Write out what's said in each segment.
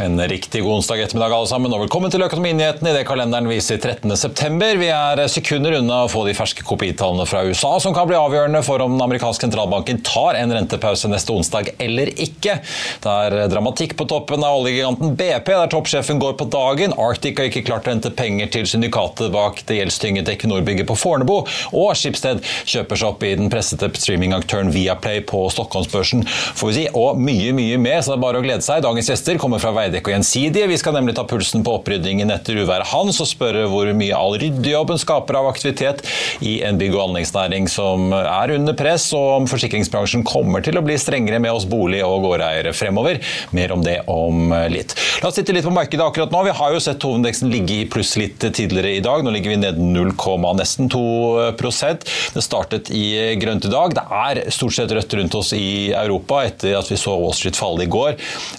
En riktig god onsdag ettermiddag alle sammen, og velkommen til Økonominyhetene i det kalenderen viser 13.9. Vi er sekunder unna å få de ferske kopitallene fra USA, som kan bli avgjørende for om den amerikanske sentralbanken tar en rentepause neste onsdag eller ikke. Det er dramatikk på toppen av oljegiganten BP, der toppsjefen går på dagen. Arctic har ikke klart å hente penger til syndikatet bak det gjeldstyngede Equinor-bygget på Fornebu, og Skipsted kjøper seg opp i den pressete streamingaktøren Viaplay på Stockholmsbørsen, får vi si, og mye, mye mer, så det er bare å glede seg. Dagens gjester kommer fra Veidekke og Gjensidige. Vi skal nemlig ta pulsen på oppryddingen etter uværet Hans og spørre hvor mye all ryddejobben skaper av aktivitet i en bygg- og anleggsnæring som er under press, og om forsikringsbransjen kommer til å bli strengere med oss bolig- og gårdeiere fremover. Mer om det om litt. La oss sitte litt på markedet akkurat nå. Vi har jo sett hovedindeksen ligge i pluss litt tidligere i dag. Nå ligger vi ned 0, nesten 2% Det startet i grønt i dag. Det er stort sett rødt rundt oss i Europa etter at vi så Wall Street falle i går.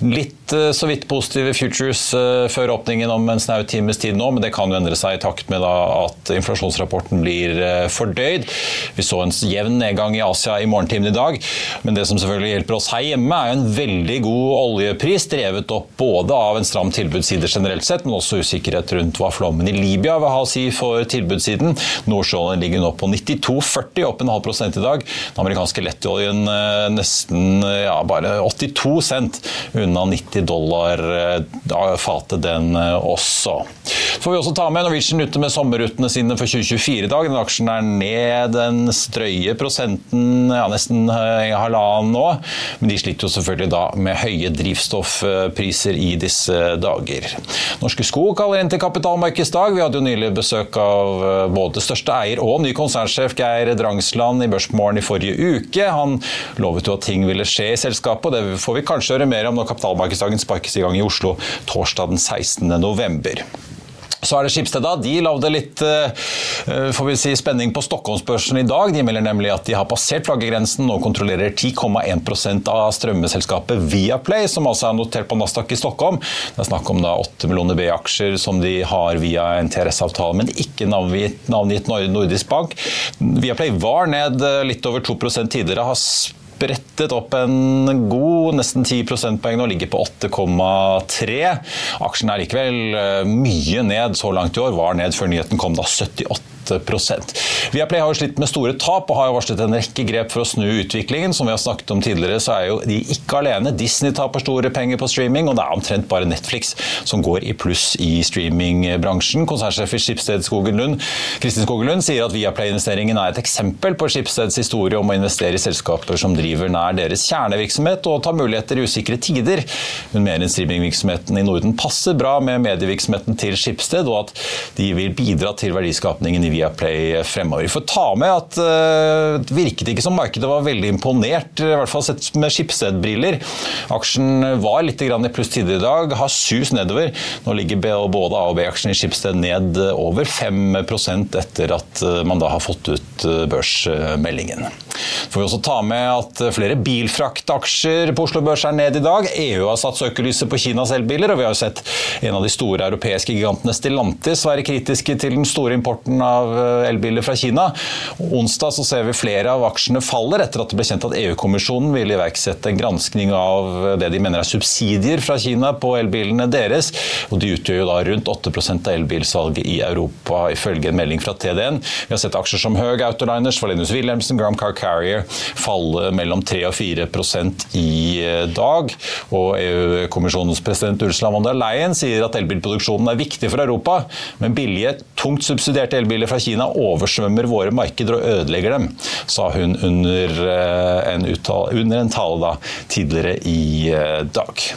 Litt eh, så vidt positive futures eh, før åpningen om en snau times tid nå, men det kan jo endre seg i takt med at inflasjonsrapporten blir eh, fordøyd. Vi så en jevn nedgang i Asia i morgentimen i dag, men det som selvfølgelig hjelper oss her hjemme, er en veldig god oljepris, drevet opp både av en stram tilbudsside generelt sett, men også usikkerhet rundt hva flommen i Libya vil ha å si for tilbudssiden. Nordsjøoljen ligger nå på 92,40, opp en halv prosent i dag. Den amerikanske lettoljen eh, nesten ja, bare 82 cent unna 90 dollar fatet den også. Så får vi også ta med Norwegian ute med sommerrutene sine for 2024 i dag. Den aksjen er ned den strøye prosenten, ja, nesten halvannen nå. Men de sliter jo selvfølgelig da med høye drivstoffpriser i disse dager. Norske Skog kaller inn til kapitalmarkedsdag. Vi hadde jo nylig besøk av både største eier og ny konsernsjef Geir Drangsland i Børsmorgen i forrige uke. Han lovet jo at ting ville skje i selskapet, og det får vi kanskje høre mer om når kapitalmarkedsdagen sparkes i gang i Oslo torsdag den 16. november. Så er det Schibsted. da. De lagde litt får vi si, spenning på Stockholmsbørsen i dag. De melder nemlig at de har passert flaggegrensen og kontrollerer 10,1% av strømmeselskapet Viaplay, som altså er notert på Nasdaq i Stockholm. Det er snakk om da 8 millioner B-aksjer som de har via en TRS-avtale, men ikke navngitt, navngitt Nordisk Bank. Viaplay var ned litt over 2 tidligere. har brettet opp en god nesten 10 prosentpoeng og ligger på 8,3. Aksjen er likevel mye ned så langt i år. Var ned før nyheten kom, da 78 Viaplay har jo slitt med store tap og har jo varslet en rekke grep for å snu utviklingen. Som vi har snakket om tidligere, så er jo de ikke alene. Disney taper store penger på streaming, og det er omtrent bare Netflix som går i pluss i streamingbransjen. Konsernsjef i Skipsted Skogen Lund, Kristin Skogen Lund sier at Viaplay-investeringen er et eksempel på Skipsteds historie om å investere i selskaper som driver nær deres kjernevirksomhet og tar muligheter i usikre tider. Hun mener streamingvirksomheten i Norden passer bra med medievirksomheten til Skipsted, og at de vil bidra til verdiskapningen i Viaplay fremover. Vi får ta med at det virket ikke som markedet var veldig imponert, i hvert fall sett med Skipsted-briller. Aksjen var litt i pluss tidligere i dag, har sus nedover. Nå ligger både A- og B-aksjen i Skipsted ned over 5% etter at man da har fått ut børsmeldingen. Får vi også ta med at flere bilfraktaksjer på Oslo Børs er ned i dag. EU har satt søkelyset på Kinas elbiler, og vi har jo sett en av de store europeiske gigantene Stellantis være kritiske til den store importen av eh, elbiler fra Kina. Onsdag så ser vi flere av aksjene faller etter at det ble kjent at EU-kommisjonen vil iverksette en granskning av det de mener er subsidier fra Kina på elbilene deres. og De utgjør jo da rundt 8% av elbilsalget i Europa, ifølge en melding fra TDN. Vi har sett aksjer som Høg Autoliners, Valenius Wilhelmsen, Gram Car Carrier falle mellom 3 og 4 i eh, dag. Og EU-kommisjonens president Ursula von der Leyen sier at elbilproduksjonen er viktig for Europa, men billige, tungt subsidierte elbiler fra Kina oversvømmer våre markeder og ødelegger dem, sa hun under eh, en, uttale, under en tale da, tidligere i eh, dag.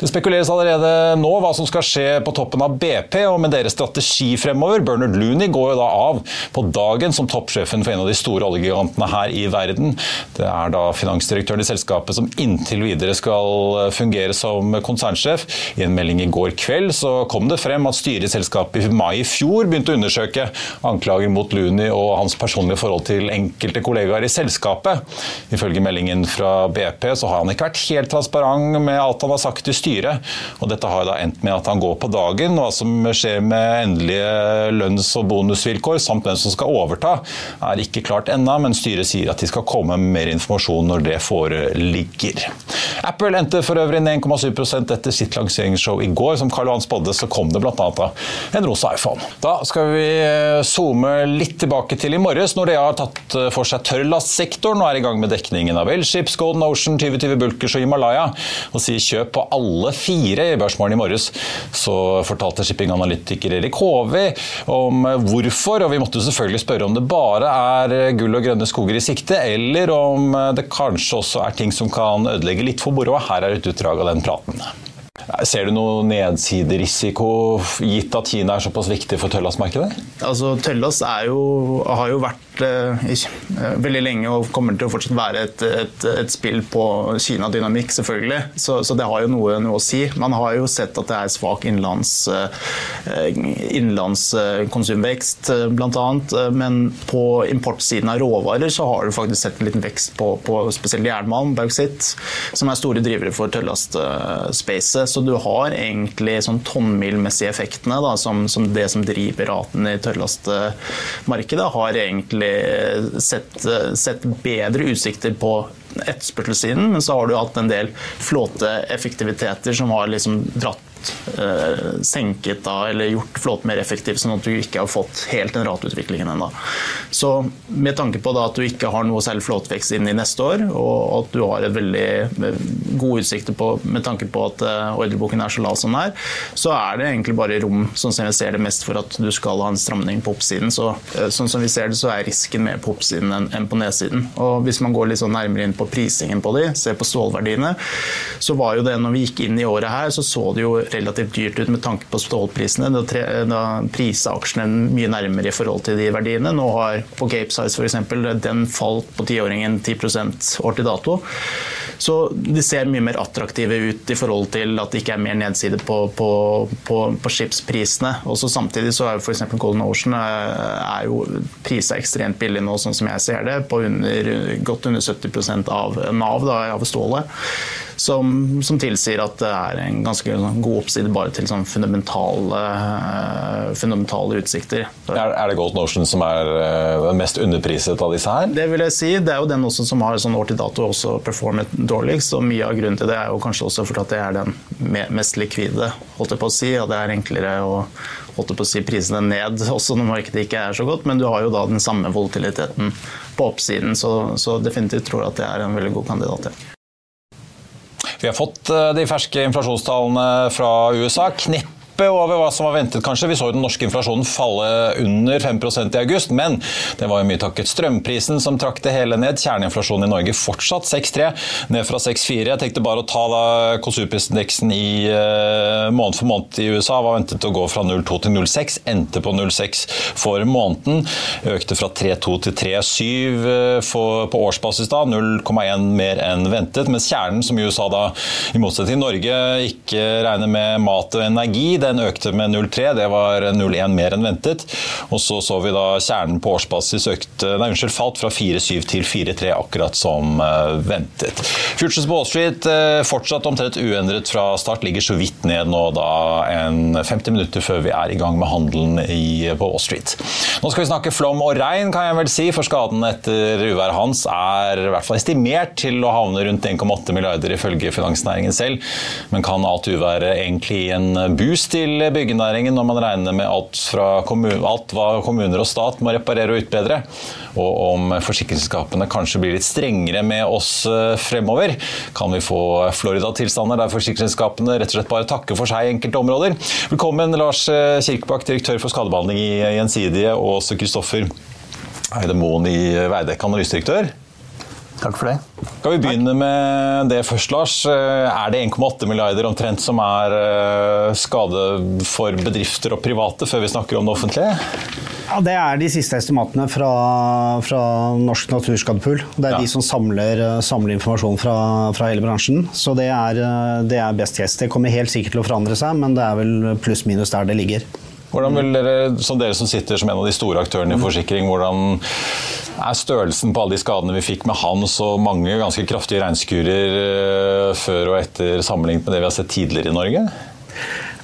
Det spekuleres allerede nå hva som skal skje på toppen av BP og med deres strategi fremover. Bernard Looney går jo da av på dagen som toppsjefen for en av de store oljegigantene her i verden. Det er da finansdirektøren i selskapet som inntil videre skal fungere som konsernsjef. I en melding i går kveld så kom det frem at styret i selskapet i mai i fjor begynte å undersøke anklager mot Looney og hans personlige forhold til enkelte kollegaer i selskapet. Ifølge meldingen fra BP så har han ikke vært helt transparent med alt han har sagt i styret. Og dette har da endt med at han går på dagen. Hva som skjer med endelige lønns- og bonusvilkår, samt hvem som skal overta, er ikke klart ennå, men styret sier at de skal komme med mer informasjon når det foreligger. Apple endte for øvrig ned 1,7% etter sitt lanseringsshow i går. Som Karl Johan spådde, så kom det bl.a. en rosa iPhone. Da skal vi eh, zoome litt tilbake til i morges. Nordea har tatt eh, for seg tørrlastsektoren og er i gang med dekningen av Elships, Golden Ocean, 2020 Bulkers og Himalaya. Og sier kjøp på alle fire i Børsmorgen i morges. Så fortalte shippinganalytiker Erik Håvi om hvorfor, og vi måtte selvfølgelig spørre om det bare er gull og grønne skoger i sikte, eller om det kanskje også er ting som kan ødelegge litt for moroa. Her er et utdrag av den praten. Ser du noe nedsiderisiko, gitt at Kina er såpass viktig for tøllastmarkedet? Altså, Tøllast har jo vært eh, veldig lenge og kommer til å fortsatt være et, et, et spill på Kina-dynamikk, selvfølgelig. Så, så, det har jo noe, noe, å si. Man har jo sett at det er svak innlandskonsumvekst, eh, innenlands konsumvekst, uh, bl.a. Men på importsiden av råvarer så har du faktisk sett en liten vekst på, på spesielt jernmalm, bauxitt, som er store drivere for tøllastspacet. Så du har egentlig sånn tonnmilmessige effektene, da, som, som det som driver raten i tørrlastmarkedet, har egentlig sett, sett bedre utsikter på etterspørselssiden, men så har du hatt en del flåteeffektiviteter som har liksom dratt eh, senket da, eller gjort flåten mer effektiv, sånn at du ikke har fått helt den rateutviklingen ennå. Så med tanke på da, at du ikke har noe særlig flåtevekst inn i neste år, og at du har et veldig eh, gode utsikter på, med tanke på at eh, ordreboken er så lav som den er, så er det egentlig bare rom sånn som vi ser det mest for at du skal ha en stramning på oppsiden. Så, eh, sånn som vi ser det, så er risken mer på oppsiden enn, enn på nedsiden. Og hvis man går litt sånn nærmere inn på prisingen på de, ser på stålverdiene, så var jo det når vi gikk inn i året her, så så det jo relativt dyrt ut med tanke på stålprisene. Da, tre, da prisa aksjene mye nærmere i forhold til de verdiene. Nå har på Cape Size f.eks. den falt på tiåringen 10 år til dato. Så de ser mye mer attraktive ut i forhold til at det ikke er mer nedside på, på, på, på skipsprisene. Også samtidig så er f.eks. Golden Ocean eh, er jo prisa ekstremt billig nå, sånn som jeg ser det, på under, godt under 70% av Nav, da, av stålet som, som, tilsier at det er en ganske sånn god oppside bare til sånn fundamentale, uh, fundamentale utsikter. Er, er, det Golden Ocean som er den mest underpriset av disse her? Det vil jeg si. Det er jo den også som har sånn år til dato også performet dårligst. og Mye av grunnen til det er jo kanskje også for at det er den mest likvide, holdt jeg på å si. og Det er enklere å holdt på å si prisene ned også når markedet ikke er så godt, men du har jo da den samme volatiliteten på oppsiden, så, så definitivt tror jeg at det er en veldig god kandidat. Ja. Vi har fått eh, de ferske inflasjonstallene fra USA. Knepp neppe over hva som var ventet, kanskje. Vi så jo den norske inflasjonen falle under 5% i august, men det var jo mye takket strømprisen som trakk det hele ned. Kjerneinflasjonen i Norge fortsatt 6,3, ned fra 6,4. Jeg tenkte bare å ta da konsumprisindeksen i uh, måned for måned i USA. Var ventet å gå fra 0,2 til 0,6, endte på 0,6 for måneden. Økte fra 3,2 til 3,7 uh, på årsbasis da, 0,1 mer enn ventet. Mens kjernen, som i USA da, i motsetning til Norge, ikke regner med mat og energi, Den økte med 0,3. Det var 0,1 mer enn ventet. Og så så vi da kjernen på årsbasis økte, nei, unnskyld, falt fra 4,7 til 4,3, akkurat som uh, ventet. Futures på Wall Street uh, fortsatt omtrent uendret fra start, ligger så vidt ned nå da en 50 minutter før vi er i gang med handelen i, på Wall Street. Nå skal vi snakke flom og regn, kan jeg vel si, for skaden etter uværet Hans er i hvert fall estimert til å havne rundt 1,8 milliarder ifølge finansnæringen selv. Men kan alt uværet egentlig gi en boost til byggenæringen når man regner med alt, fra alt hva kommuner og stat må reparere og utbedre? Og om forsikringsselskapene kanskje blir litt strengere med oss eh, fremover? Kan vi få Florida-tilstander der forsikringsselskapene rett og slett bare takker for seg i enkelte områder? Velkommen, Lars eh, Kirkebakk, direktør for skadebehandling i Gjensidige, og også Kristoffer Eide Moen i Veidekke, analysedirektør. Takk for det. Skal vi begynne med det først, Lars. Er det 1,8 milliarder omtrent som er eh, skade for bedrifter og private, før vi snakker om det offentlige? Ja, Det er de siste estimatene fra, fra Norsk Naturskadepool. Det er ja. de som samler, samler informasjon fra, fra, hele bransjen. Så det er, det er best guess. Det kommer helt sikkert til å forandre seg, men det er vel pluss-minus der det ligger. Hvordan vil dere, som dere som sitter som en av de store aktørene i forsikring, hvordan er størrelsen på alle de skadene vi fikk med Hans og mange ganske kraftige regnskurer eh, før og etter sammenlignet med det vi har sett tidligere i Norge?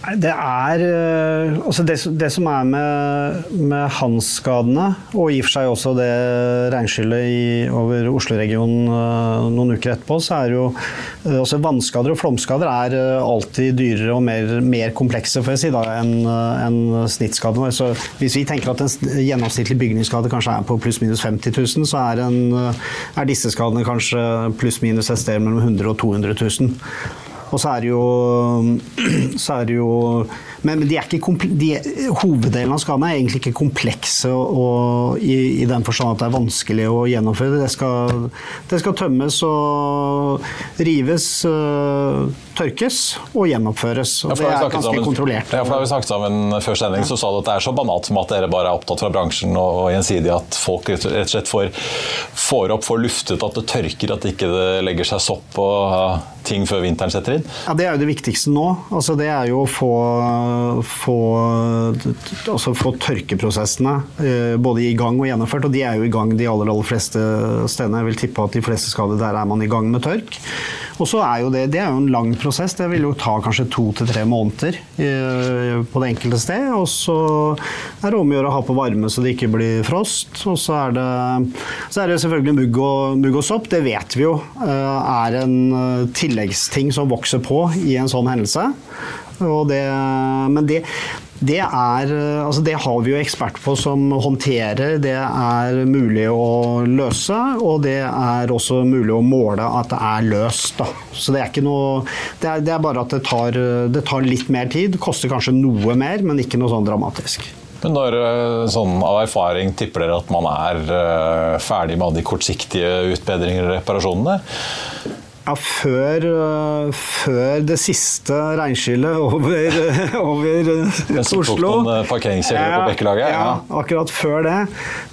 Det er eh, altså det, det, som er med, med Hans-skadene, og i og for seg også det regnskyllet over Oslo-regionen eh, noen uker etterpå, så er jo også vannskader og flomskader er alltid dyrere og mer, mer komplekse si, enn en snittskadene. Så hvis vi tenker at en gjennomsnittlig bygningsskade kanskje er på pluss-minus 50 000, så er, en, er disse skadene kanskje pluss-minus et sted mellom 100 og 200 000. Og så er det jo, er det jo Men de er ikke de, hoveddelen av skadene er egentlig ikke komplekse og, i, i, den forstand at det er vanskelig å gjennomføre. Det skal, det skal tømmes og rives, øh, tørkes og gjennomføres. Og det er ganske sammen, kontrollert. Ja, for da vi snakket sammen før sending, så sa du at det er så banalt som at dere bare er opptatt fra bransjen og, og gjensidig at folk rett og slett får, får opp, får luftet, at det tørker, at det ikke legger seg sopp og ting før vinteren setter inn? Ja, Det er jo det viktigste nå. Altså, det er jo å få, få, altså, få tørkeprosessene uh, både i gang og gjennomført. Og de er jo i gang de aller, aller fleste stedene. Jeg vil tippe at de fleste skader der er man i gang med tørk. Og så er jo det, det er jo en lang prosess. Det vil jo ta kanskje to til tre måneder eh, på det enkelte sted. Og så er det om å gjøre å ha på varme så det ikke blir frost. Og så er det, så er det selvfølgelig mugg og, mugg og sopp. Det vet vi jo eh, er en tilleggsting som vokser på i en sånn hendelse. Det, men det, det, er, altså det har vi jo ekspert på som håndterer. Det er mulig å løse, og det er også mulig å måle at det er løst. Da. Så det er ikke noe Det er, det er bare at det tar, det tar, litt mer tid. Koster kanskje noe mer, men ikke noe sånn dramatisk. Men når eh, sånn av erfaring tipper dere at man er eh, ferdig med de kortsiktige utbedringer og reparasjonene? Ja, før, øh, før, det siste regnskyllet over, over Oslo Parkeringskjeller på Bekkelaget? Ja, ja, akkurat før det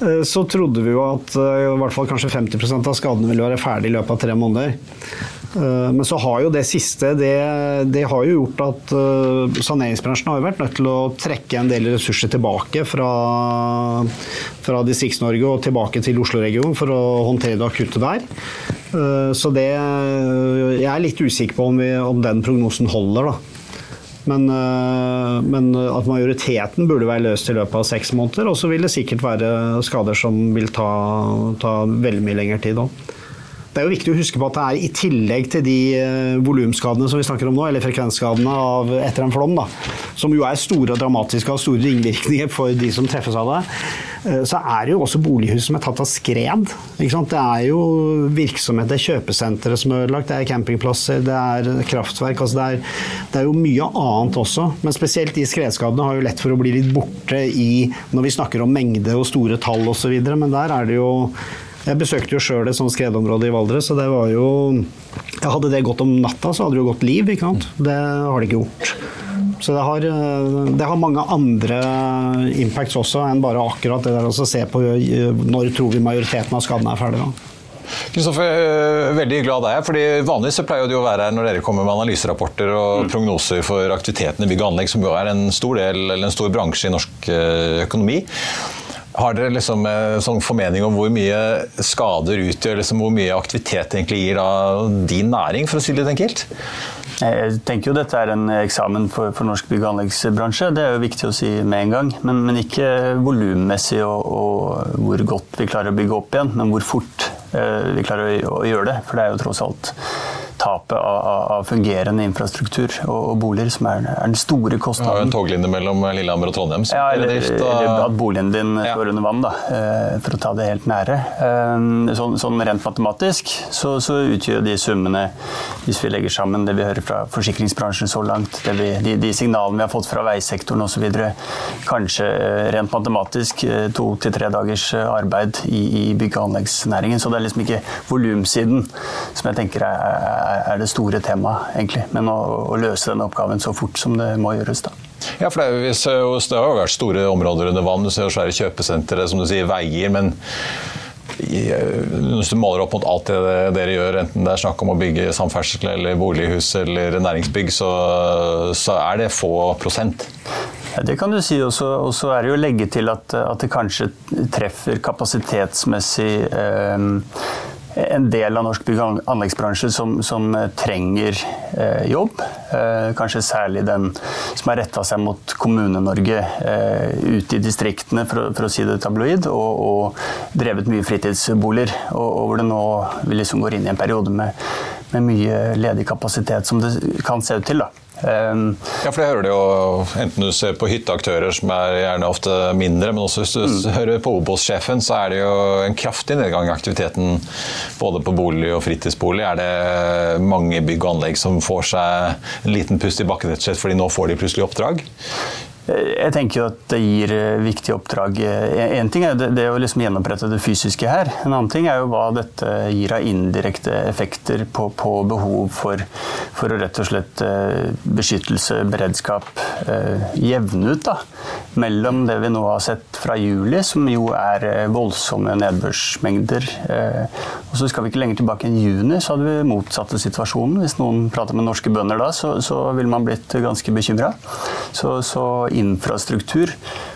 øh, så trodde vi jo at øh, i hvert fall kanskje 50% av skadene ville være ferdig i løpet av tre måneder. Men så har jo det siste det, det har jo gjort at saneringsbransjen har vært nødt til å trekke en del ressurser tilbake fra, fra Distrikts-Norge og tilbake til Oslo-regionen for å håndtere det akutte der. Eh, så det Jeg er litt usikker på om, vi, om den prognosen holder, da. Men, eh, men, at majoriteten burde være løst i løpet av seks måneder. Og så vil det sikkert være skader som vil ta, ta veldig mye lengre tid òg. Det er jo viktig å huske på at det er i tillegg til de uh, volumskadene som vi snakker om nå, eller frekvensskadene av etter en flom, da, som jo er store og dramatiske og har store ringvirkninger for de som treffes av det, uh, så er det jo også bolighus som er tatt av skred. Det er jo virksomhet, det er kjøpesentre som er ødelagt, det er campingplasser, det er kraftverk. Altså det, er, det, er, jo mye annet også. Men spesielt de skredskadene har jo lett for å bli litt borte i når vi snakker om mengde og store tall osv. Men der er det jo jeg besøkte jo sjøl et sånt skredområde i Valdres, så det var jo Hadde det gått om natta, så hadde det jo gått liv. ikke sant? Det har det ikke gjort. Så det har, det har, mange andre impacts også enn bare akkurat det der å se på når tror vi majoriteten av skadene er ferdig. Kristoffer, veldig glad deg. fordi Vanligvis så pleier du å være her når dere kommer med analyserapporter og mm. prognoser for aktiviteten i bygg og anlegg, som jo er en stor del, eller en stor bransje i norsk økonomi. Har dere liksom eh, sånn formening om hvor mye skader utgjør, liksom hvor mye aktivitet egentlig gir av din næring, for å si det litt enkelt? Jeg tenker jo dette er en eksamen for, for norsk bygg- og anleggsbransje. Det er jo viktig å si med en gang. Men, men ikke volummessig og, og, hvor godt vi klarer å bygge opp igjen, men hvor fort eh, vi klarer å, å gjøre det. For det er jo tross alt tapet av, av fungerende infrastruktur og, og, boliger som er, er, den store kostnaden. Ja, en toglinje mellom Lillehammer og Trondheim? Ja, eller, eller, at boligen din ja. står under vann, da, eh, for å ta det helt nære. Eh, sånn, sånn rent matematisk så, så, utgjør de summene, hvis vi legger sammen det vi hører fra forsikringsbransjen så langt, vi, de, de, signalene vi har fått fra veisektoren osv., kanskje eh, rent matematisk to til tre dagers arbeid i, i bygg- og anleggsnæringen. Så det er liksom ikke volumsiden som jeg tenker er er det store temaet, egentlig. Men å, å, løse den oppgaven så fort som det må gjøres, da. Ja, for det, det har jo vært store områder under vann. Du ser svære kjøpesentre, som du sier, veier. men hvis du måler opp mot alt det dere gjør, enten det er snakk om å bygge samferdsel eller bolighus eller næringsbygg, så, så er det få prosent? Ja, det kan du si. Og så er det jo å legge til at, at det kanskje treffer kapasitetsmessig eh, en del av norsk bygg- og anleggsbransje som, som eh, trenger eh, jobb. Eh, kanskje særlig den som har retta seg mot Kommune-Norge eh, ute i distriktene, for, for, å si det tabloid, og, og drevet mye fritidsboliger. Og, og, hvor det nå vi liksom går inn i en periode med, med mye ledig kapasitet, som det kan se ut til. da. Um, ja, for det hører du jo enten du ser på hytteaktører som er gjerne ofte mindre, men også hvis du mm. hører på Obos-sjefen, så er det jo en kraftig nedgang i aktiviteten både på bolig og fritidsbolig. Er det mange bygg og anlegg som får seg en liten pust i bakken rett og slett fordi nå får de plutselig oppdrag? Jeg tenker jo at det gir eh, viktige oppdrag. En ting er det å liksom gjenopprette det fysiske her. En annen ting er jo hva dette gir av indirekte effekter på, på behov for, for, å rett og slett eh, beskyttelse, beredskap, eh, jevne ut da, mellom det vi nå har sett fra juli, som jo er voldsomme nedbørsmengder. Og så skal vi ikke lenger tilbake enn juni, så hadde vi motsatte situasjonen. Hvis noen prater med norske bønder da, så, så ville man blitt ganske bekymra. Så, så infrastruktur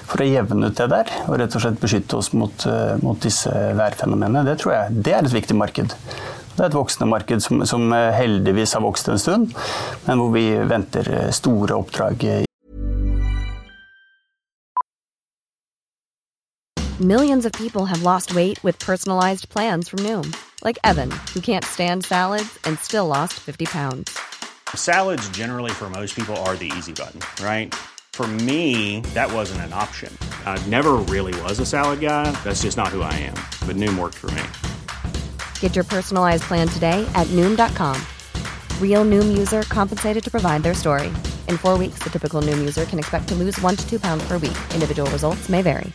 for å jevne ut det der, og rett og slett beskytte oss mot, eh, mot disse værfenomenene. Det tror jeg det er et viktig marked. Det er et voksende marked som, som eh, heldigvis har vokst en stund, men hvor vi venter eh, store oppdrag. Millions of people have lost weight with personalized plans from Noom, like Evan, who can't stand salads and still lost 50 pounds. Salads generally for most people are the easy button, right? For me, that wasn't an option. I never really was a salad guy. That's just not who I am. But Noom worked for me. Get your personalized plan today at Noom.com. Real Noom user compensated to provide their story. In four weeks, the typical Noom user can expect to lose one to two pounds per week. Individual results may vary.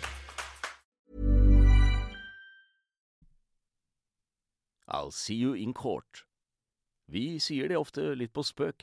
I'll see you in court. Vi sier det ofte litt på spøk.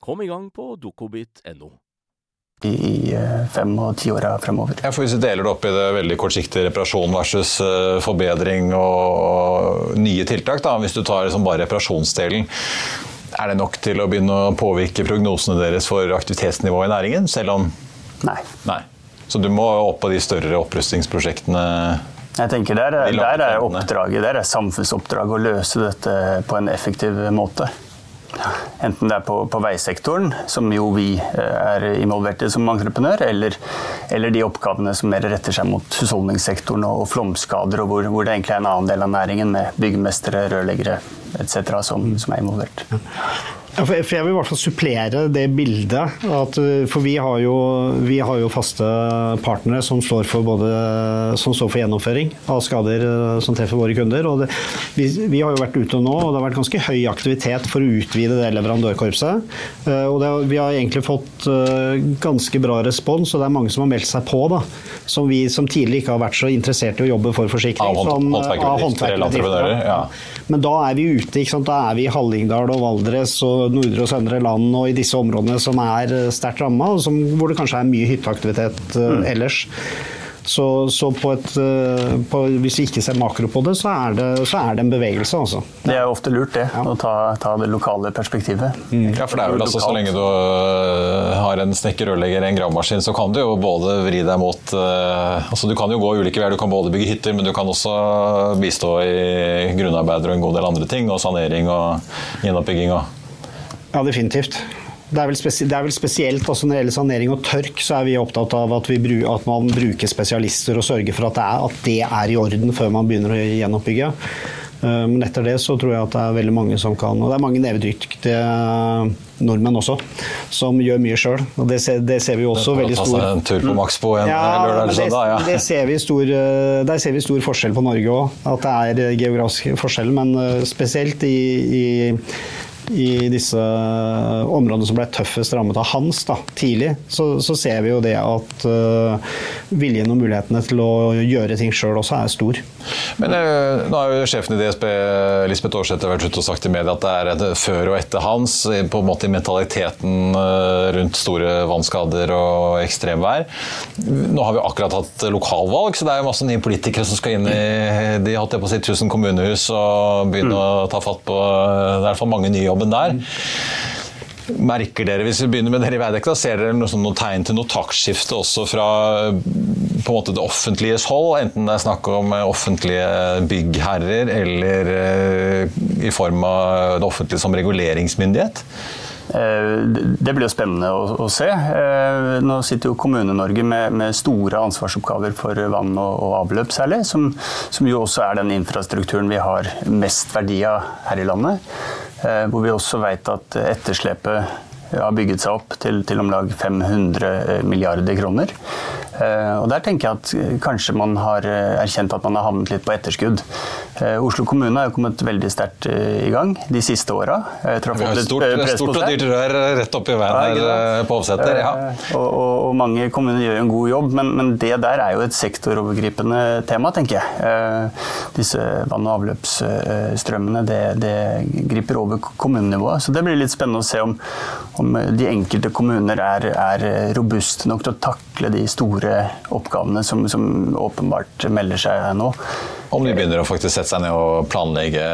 Kom i gang på dokobit.no. I eh, fem- og tiåra fremover. Ja, for hvis vi deler det opp i det veldig kortsiktige reparasjon versus eh, forbedring og nye tiltak, da, hvis du tar liksom bare reparasjonsdelen, er det nok til å begynne å påvirke prognosene deres for aktivitetsnivået i næringen, selv om Nei. Nei. Så du må opp på de større opprustningsprosjektene Jeg tenker Der, der er oppdraget, der er samfunnsoppdraget å løse dette på en effektiv måte. Enten det er på, på, veisektoren, som jo vi eh, er involvert i som entreprenør, eller, eller de oppgavene som mer retter seg mot husholdningssektoren og flomskader, og hvor, hvor, det egentlig er en annen del av næringen med byggmestere, rørleggere etc. Som, som er involvert. Ja, for jeg vil i hvert fall supplere det bildet. At, eh, for vi har, jo, vi har, jo, faste partnere som både, som står for gjennomføring av skader eh, som treffer våre kunder. Og det, vi, vi, har jo vært ute nå, og det har vært ganske høy aktivitet for å utvide det leverandørkorpset. Eh, og det, vi har egentlig fått ganske bra respons, og det er mange som har meldt seg på. Da, som vi som tidligere ikke har vært så interessert i å jobbe for forsikring. Av håndverkerbedrifter. Ja. Men da er vi ute. Da er vi i Hallingdal og Valdres. og nordre og søndre land og i disse områdene som er eh, sterkt ramma, hvor det kanskje er mye hytteaktivitet mm. ellers. Så, så på et, eh, på, hvis vi ikke ser makro på det, så er det, så er det en bevegelse. Altså. Det er jo ofte lurt, det. Ja. Å ta, ta, det lokale perspektivet. Mm. Ja, for det er vel altså, Så lenge du har en snekker, rørlegger, en gravemaskin, så kan du jo både vri deg mot uh, altså Du kan jo gå ulike veier. Du kan både bygge hytter, men du kan også bistå i grunnarbeider og en god del andre ting. Og sanering og gjenoppbygging. og ja, definitivt. Det er, det er vel, spesielt også når det gjelder sanering og tørk, så er vi opptatt av at, vi, at man bruker spesialister og sørger for at det, er, at det, er, i orden før man begynner å gjenoppbygge. Eh, men etter det så tror jeg at det er veldig mange som kan Og det er mange nevedyktige nordmenn også, som gjør mye sjøl. Og det ser, det ser, vi også veldig stor Ta seg en tur på Maxbo en ja, lørdag eller søndag, ja. Det ser vi stor, eh, der ser vi stor forskjell på Norge òg. At det er geografisk forskjell, men eh, spesielt i, i i disse områdene som ble tøffest rammet av Hans da, tidlig, så, så, ser vi jo det at uh, viljen og mulighetene til å gjøre ting sjøl også er stor. Men uh, nå har jo sjefen i DSB, Lisbeth Aarseth, vært ute og sagt i media at det er et før og etter Hans på en måte i mentaliteten uh, rundt store vannskader og ekstremvær. Nå har vi akkurat hatt lokalvalg, så det er jo masse nye politikere som skal inn i de holdt jeg på å si, 1000 kommunehus og begynne mm. å ta fatt på Det er i hvert fall mange nye jobber jobben der. Merker dere, hvis vi begynner med dere i Veidekke, ser dere noe, noe tegn til noe taktskifte også fra på en måte det offentliges hold, enten det er snakk om offentlige byggherrer eller uh, i form av det offentlige som reguleringsmyndighet? Eh, det blir jo spennende å, se. Eh, nå sitter jo Kommune-Norge med, store ansvarsoppgaver for vann og avløp særlig, som, som, jo også er den infrastrukturen vi har mest verdi av her i landet. Eh, hvor vi også vet at etterslepet har bygget seg opp til, til om lag 500 milliarder kroner. Eh, og Der tenker jeg at kanskje man har eh, erkjent at man har havnet litt på etterskudd. Oslo kommune har jo kommet veldig sterkt i gang de siste åra. Vi har et stort, stort og dyrt rør rett oppi veien her på Oppseter. Ja. Og, og, og, mange kommuner gjør en god jobb, men, men, det der er jo et sektorovergripende tema, tenker jeg. Disse vann- og avløpsstrømmene det, det griper over kommunenivået. Så det blir litt spennende å se om, om de enkelte kommuner er, er robuste nok til å takle de store oppgavene som, som, åpenbart melder seg nå. Om de begynner å faktisk sette seg ned og planlegge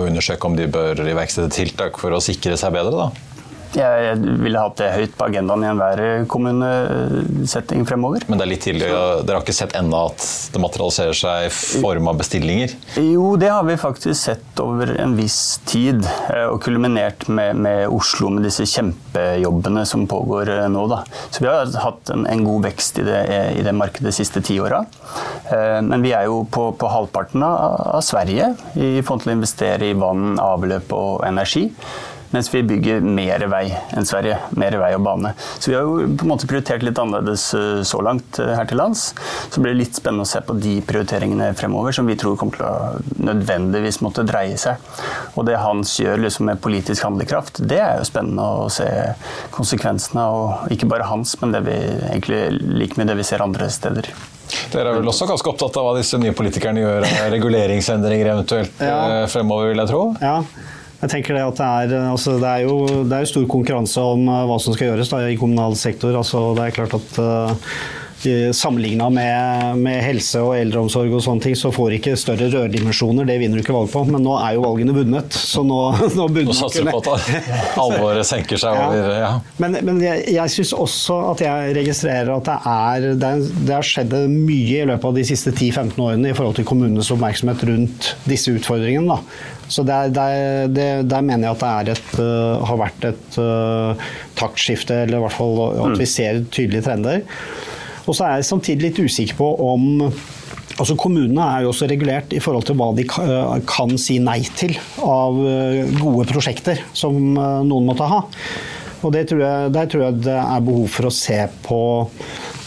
og undersøke om de bør iverksette tiltak for å sikre seg bedre? da? Jeg ville hatt det høyt på agendaen i enhver kommunesetting fremover. Men det er litt tidlig, dere har ikke sett ennå at det materialiserer seg i form av bestillinger? Jo, det har vi faktisk sett over en viss tid. Eh, og kulminert med, med Oslo med disse kjempejobbene som pågår eh, nå. Da. Så vi har hatt en, en god vekst i det, i det, markedet de siste ti åra. Eh, men vi er jo på, på halvparten av, av Sverige i forhold til å investere i vann, avløp og energi. Mens vi bygger mer vei enn Sverige. Mer vei og bane. Så vi har jo på en måte prioritert litt annerledes eh, så langt eh, her til lands. Så blir det litt spennende å se på de prioriteringene fremover, som vi tror kommer til å nødvendigvis måtte dreie seg. Og det Hans gjør liksom med politisk handlekraft, det er jo spennende å se konsekvensene av ikke bare hans, men det vi egentlig like mye det vi ser andre steder. Dere er vel også ganske opptatt av hva disse nye politikerne gjør, reguleringsendringer eventuelt ja. Eh, fremover, vil jeg tro? Ja. Jeg tenker Det at det er, altså det er, jo, det er stor konkurranse om uh, hva som skal gjøres da, i kommunal sektor. Altså det er klart at uh, Sammenligna med, med, helse og eldreomsorg og sånne ting, så får ikke større rørdimensjoner. Det vinner du ikke valg på. Men nå er jo valgene vunnet, så nå, nå Nå satser du på at alvoret senker seg over ja. Men, men, jeg, jeg syns også at jeg registrerer at det er, det, er, det har skjedd mye i løpet av de siste 10-15 årene i forhold til kommunenes oppmerksomhet rundt disse utfordringene. Da. Så der, der, der, mener jeg at det et, uh, har vært et uh, taktskifte, eller i hvert fall at vi mm. ser tydelige trender. Og så er jeg samtidig litt usikker på om Altså Kommunene er jo også regulert i forhold til hva de kan si nei til av uh, gode prosjekter som noen måtte ha. Og tror jeg, Der tror jeg det er behov for å se på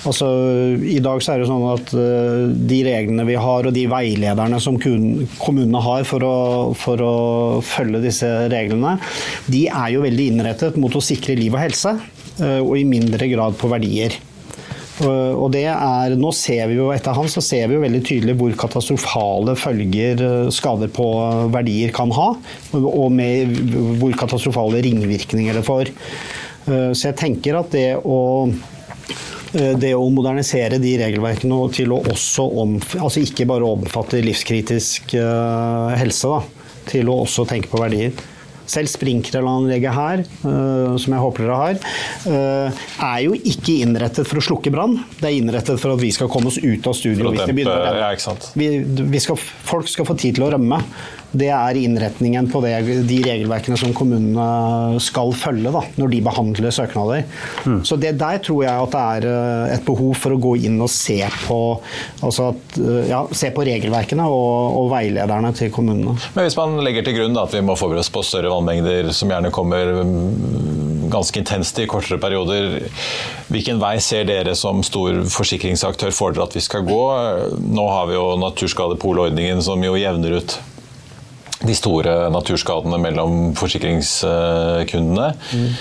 Altså, I dag så er det sånn at de reglene vi har og de veilederne som kommunene har for å, for å, følge disse reglene, de er jo veldig innrettet mot å sikre liv og helse, og i mindre grad på verdier. Og det er, nå ser vi jo Etter han så ser vi jo veldig tydelig hvor katastrofale følger skader på verdier kan ha, og med hvor katastrofale ringvirkninger det får. Så jeg tenker at det å Eh, det å modernisere de regelverkene til å også omfatte, altså ikke bare omfatte livskritisk helse, da, til å også tenke på verdier. Selv sprinkleranlegget her, uh, som jeg håper dere har, uh, er jo ikke innrettet for å slukke brann. Det er innrettet for at vi skal komme oss ut av studio hvis det begynner å brenne. Vi, vi skal, folk skal få tid til å rømme det er innretningen på det, de regelverkene som kommunene skal følge da, når de behandler søknader. Mm. Så det, Der tror jeg at det er eh, et behov for å gå inn og se på, altså at, eh, ja, se på regelverkene og, og, veilederne til kommunene. Men Hvis man legger til grunn da, at vi må forberede oss på større vannmengder som gjerne kommer mm, ganske intenst i kortere perioder, hvilken vei ser dere som stor forsikringsaktør for dere at vi skal gå? Nå har vi jo Naturskadepolordningen som jo jevner ut de store naturskadene mellom forsikringskundene. Mm.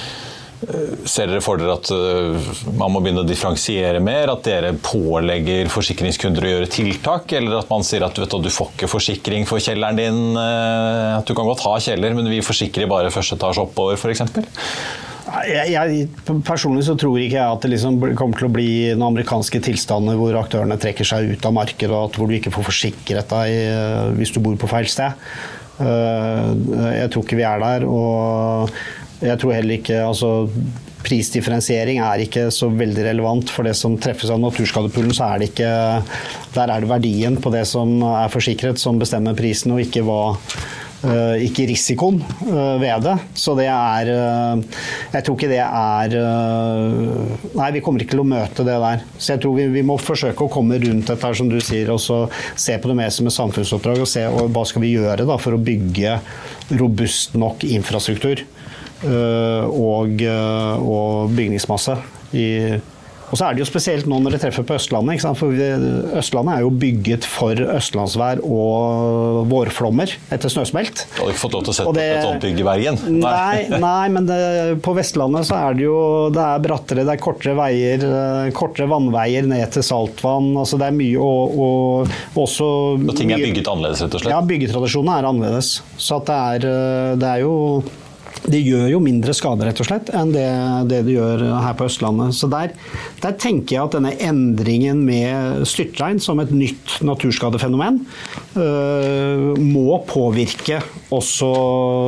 Ser dere for dere at eh, man må begynne å differensiere mer? At dere pålegger forsikringskunder å gjøre tiltak? Eller at man sier at du, vet, du får ikke forsikring for kjelleren din? Eh, at du kan godt ha kjeller, men vi forsikrer bare første etasje oppover f.eks.? Jeg, jeg, personlig så tror ikke jeg at det liksom kommer til å bli den amerikanske tilstanden hvor aktørene trekker seg ut av markedet, og hvor du ikke får forsikret deg eh, hvis du bor på feil sted. Eh, jeg tror ikke vi er der. Og jeg tror heller ikke altså, Prisdifferensiering er ikke så veldig relevant. For det som treffes av naturskadepullen, så er det ikke Der er det verdien på det som er forsikret, som bestemmer prisen, og ikke hva ikke risikoen uh, ved det. Så det er uh, Jeg tror ikke det er Nei, vi kommer ikke til å møte det der. Så jeg tror vi, vi må forsøke å komme rundt dette her, som du sier, og så se på det mer som et samfunnsoppdrag. Og se og hva skal vi gjøre da, for å bygge robust nok infrastruktur og, og bygningsmasse i og så er det jo spesielt nå når det treffer på Østlandet. For Østlandet er jo bygget for østlandsvær og vårflommer etter snøsmelt. Du hadde ikke fått lov til å sette det, et sånt bygg i Bergen? Nei, nei men det, på Vestlandet så er det jo det er brattere, det er kortere veier, eh, kortere vannveier ned til saltvann. altså Det er mye og, og også Og ting er bygget annerledes, rett og slett? Ja, byggetradisjonene er annerledes. Så det er, eh, det er jo det gjør jo mindre skade rett og slett enn det, det det gjør her på Østlandet. Så der, der, tenker jeg at denne endringen med styrtregn som et nytt naturskadefenomen øh, må påvirke også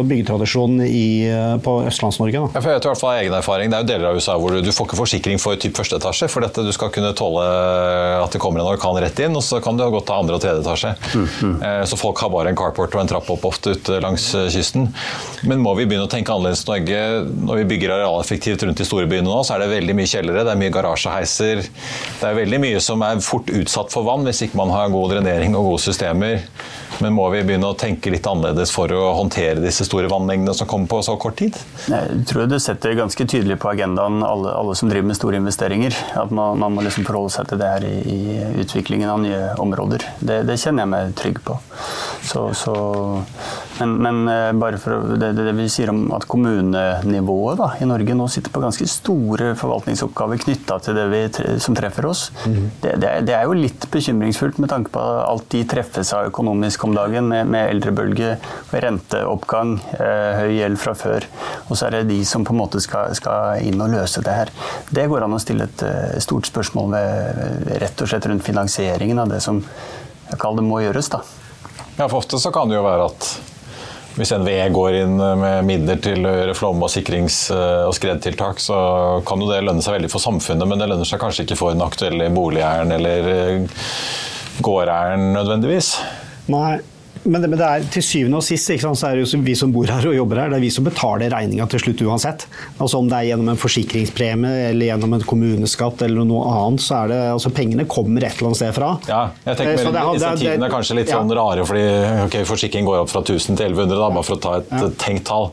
byggetradisjonen i, på Østlands-Norge. Ja, jeg vet i hvert fall egen erfaring. Det er jo deler av USA hvor du, du får ikke forsikring for typ første etasje, for dette, du skal kunne tåle at det kommer en orkan rett inn, og så kan du ha godt ta andre og tredje etasje. Mm, mm. Så folk har bare en carport og en trapp opp ofte ute langs kysten. Men må vi begynne å tenke tenke annerledes Norge. Når vi bygger arealeffektivt rundt de store byene nå, så er det veldig mye kjellere, det er mye garasjeheiser. Det er veldig mye som er fort utsatt for vann hvis ikke man har god drenering og gode systemer. Men må vi begynne å tenke litt annerledes for å håndtere disse store vannmengdene som kommer på så kort tid? Jeg tror du setter ganske tydelig på agendaen alle, alle som driver med store investeringer. At man, man må liksom forholde seg til det her i, i utviklingen av nye områder. Det, det, kjenner jeg meg trygg på. Så, så Men, men eh, bare for det, det, vi sier om at kommunenivået da, i Norge nå sitter på ganske store forvaltningsoppgaver knytta til det vi, som treffer oss, mm. det, det, er, det, er jo litt bekymringsfullt med tanke på alt de treffes av økonomisk om dagen, med, med eldrebølge, renteoppgang, eh, høy gjeld fra før. Og så er det de som på en måte skal, skal inn og løse det her. Det går an å stille et uh, stort spørsmål ved, rett og slett rundt finansieringen av det som jeg kaller det må gjøres. da. Ja, for ofte så kan det jo være at hvis NVE går inn med midler til å gjøre flom- og sikrings- og skredtiltak, så kan jo det lønne seg veldig for samfunnet, men det lønner seg kanskje ikke for den aktuelle boligeieren eller gårdeieren nødvendigvis? Nei, men det, men det, er til syvende og sist sant, så er det jo vi som bor her og jobber her, det er vi som betaler regninga til slutt uansett. Altså Om det er gjennom en forsikringspremie eller gjennom en kommuneskatt eller noe annet, så er det altså pengene kommer et eller annet sted fra. Ja, jeg tenker eh, disse Insentivene er kanskje litt sånn rare, fordi ok, forsikring går opp fra 1000 til 1100, da, bare for å ta et ja. tenkt tall.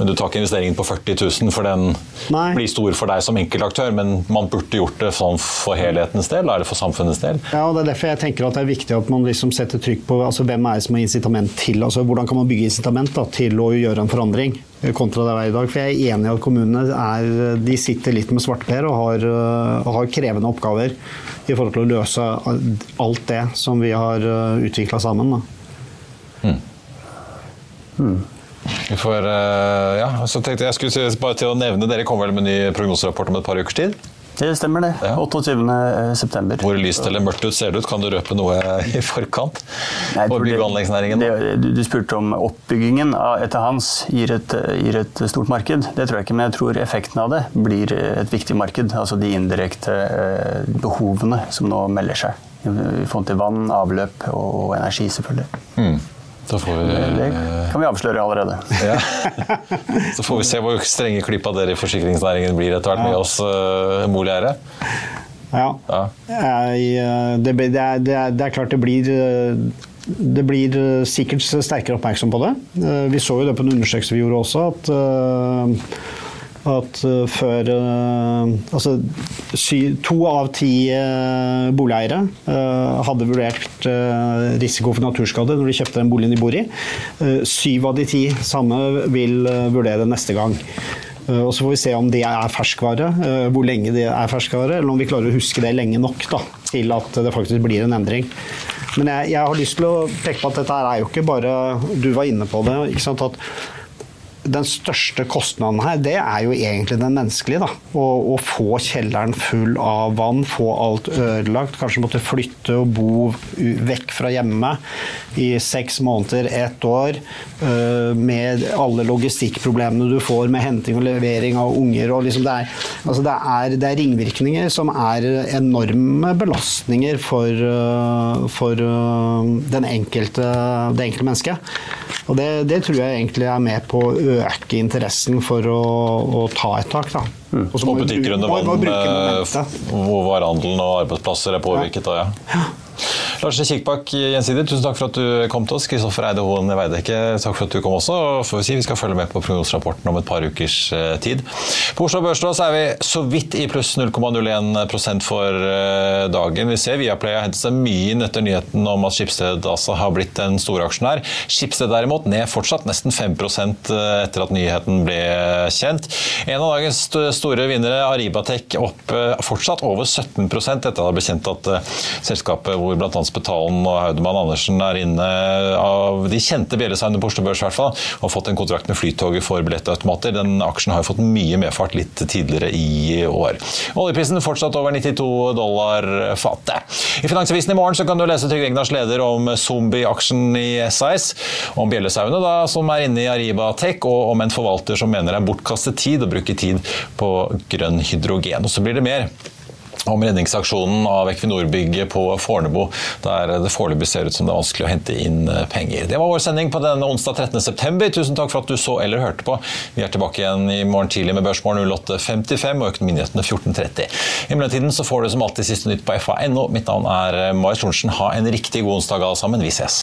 Men du tar ikke investeringen på 40 000, for den Nei. blir stor for deg som enkeltaktør. Men man burde gjort det sånn for helhetens del, eller for samfunnets del. Ja, og det er derfor jeg tenker at det er viktig at man liksom setter trykk på altså, hvem er det som har incitament til altså Hvordan kan man bygge incitament da, til å gjøre en forandring eh, kontra det er i dag? For jeg er enig i at kommunene er, de sitter litt med svarteper og har, har, krevende oppgaver i forhold til å løse alt det som vi har eh, utvikla sammen. Mm. Vi får, uh, ja, så tenkte jeg skulle bare til å nevne, Dere kommer vel med en ny prognoserapport om et par ukers tid? Det stemmer, det. Ja. 28.9. Hvor lyst eller mørkt ut ser det ut? Kan du røpe noe i forkant? Nei, for bygg- og anleggsnæringen? Du, du spurte om oppbyggingen etter hans gir et, gir et, stort marked. Det tror jeg ikke, men jeg tror effekten av det blir et viktig marked. Altså de indirekte eh, behovene som nå melder seg. I forhold til vann, avløp og energi, selvfølgelig. Mm. Da får vi, det kan vi avsløre allerede. Ja. Så får vi se hvor strenge klipp av dere i forsikringsnæringen blir etter hvert med oss uh, boligeiere. Ja. ja. Jeg, eh, det, det, er, det, er, det, er, klart det blir eh, det blir sikkert sterkere oppmerksom på det. Vi så jo det på en undersøkelse vi gjorde også, at at uh, før uh, Altså to av ti uh, boligeiere hadde vurdert risiko for naturskade når de kjøpte den boligen de bor i. Syv av de ti samme vil vurdere neste gang. Og Så får vi se om det er ferskvare, hvor lenge det er ferskvare, eller om vi klarer å huske det lenge nok da, til at det faktisk blir en endring. Men jeg, jeg har lyst til å peke på at dette er jo ikke bare Du var inne på det. ikke sant, at den største kostnaden her, det er jo egentlig den menneskelige. da. Å, å, få kjelleren full av vann, få alt ødelagt. Kanskje måtte flytte og bo vekk fra hjemme i seks måneder, ett år. Øh, med alle logistikkproblemene du får med henting og levering av unger. og liksom det, er, altså det, er, det er ringvirkninger som er enorme belastninger for, øh, for øh, den enkelte, det enkelte mennesket. Og det, det tror jeg egentlig er med på å øke interessen for å, å ta et tak. da. Mm. Og butikker under vann, eh, hvor varehandelen og arbeidsplasser er påvirket. Ja. Da, ja. Lars Kikkbakk Gjensidig, tusen takk for at du kom til oss. Kristoffer Eide Hoen Veidekke, takk for at du kom også. Og får vi, si, vi skal følge med på prognoserapporten om et par ukers eh, tid. På Oslo Børs er vi så vidt i pluss 0,01 for eh, dagen. Vi ser Viaplay har hentet seg mye inn etter nyheten om at Skipsted altså har blitt en storaksjonær. Skipsted derimot ned fortsatt nesten 5 eh, etter at nyheten ble kjent. En av dagens store vinnere, Aribatek, opp fortsatt over 17% etter at det ble kjent at selskapet hvor bl.a. Spetalen og Haudemann Andersen er inne av de kjente bjellesauene på Oslo Børs i hvert fall, og fått en kontrakt med Flytoget for billettautomater. Den aksjen har jo fått mye medfart litt tidligere i år. Oljeprisen fortsatt over 92 dollar fatet. I Finansavisen i morgen kan du lese Trygve Egnars leder om zombie-aksjen i SAS, om bjellesauene da, som er inne i Ariba Tech, og om en forvalter som mener det er bortkastet tid å bruke tid på grønn hydrogen. Og så blir det mer om redningsaksjonen av Equinor-bygget på Fornebu, der det foreløpig ser ut som det er vanskelig å hente inn eh, penger. Det var vår sending på denne onsdag 13.9. Tusen takk for at du så eller hørte på. Vi er tilbake igjen i morgen tidlig med Børsmorgen 08.55 og Økonominyhetene 14.30. I mellomtiden så får du som alltid siste nytt på fa.no. Mitt navn er Marius Mai Thorensen. Ha en riktig god onsdag alle sammen. Vi ses.